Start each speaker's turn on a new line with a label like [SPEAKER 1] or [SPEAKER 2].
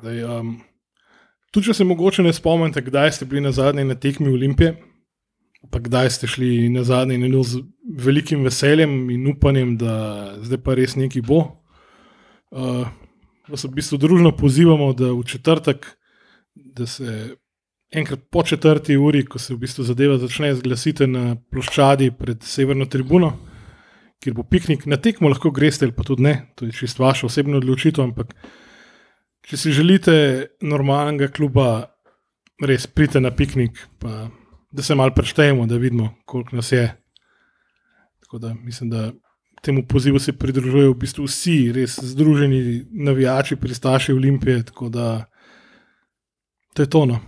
[SPEAKER 1] Daj, um, tudi, če se mogoče ne spomnite, kdaj ste bili na zadnji na tekmi Olimpije, pa kdaj ste šli na zadnji in z velikim veseljem in upanjem, da zdaj pa res nekaj bo. Uh, vas v bistvu družno pozivamo, da v četrtek, da se enkrat po četrti uri, ko se v bistvu zadeva začne, zglasite na ploščadi pred severno tribuno, kjer bo piknik. Na tekmo lahko greste, ali pa tudi ne, to je čisto vaša osebna odločitev. Ampak, če si želite normalnega kluba, res pridite na piknik, pa da se malo preštejemo, da vidimo, koliko nas je. Tako da mislim, da temu pozivu se pridružujejo v bistvu vsi, res združeni navijači, pristaši Olimpije. Tako da to je tono.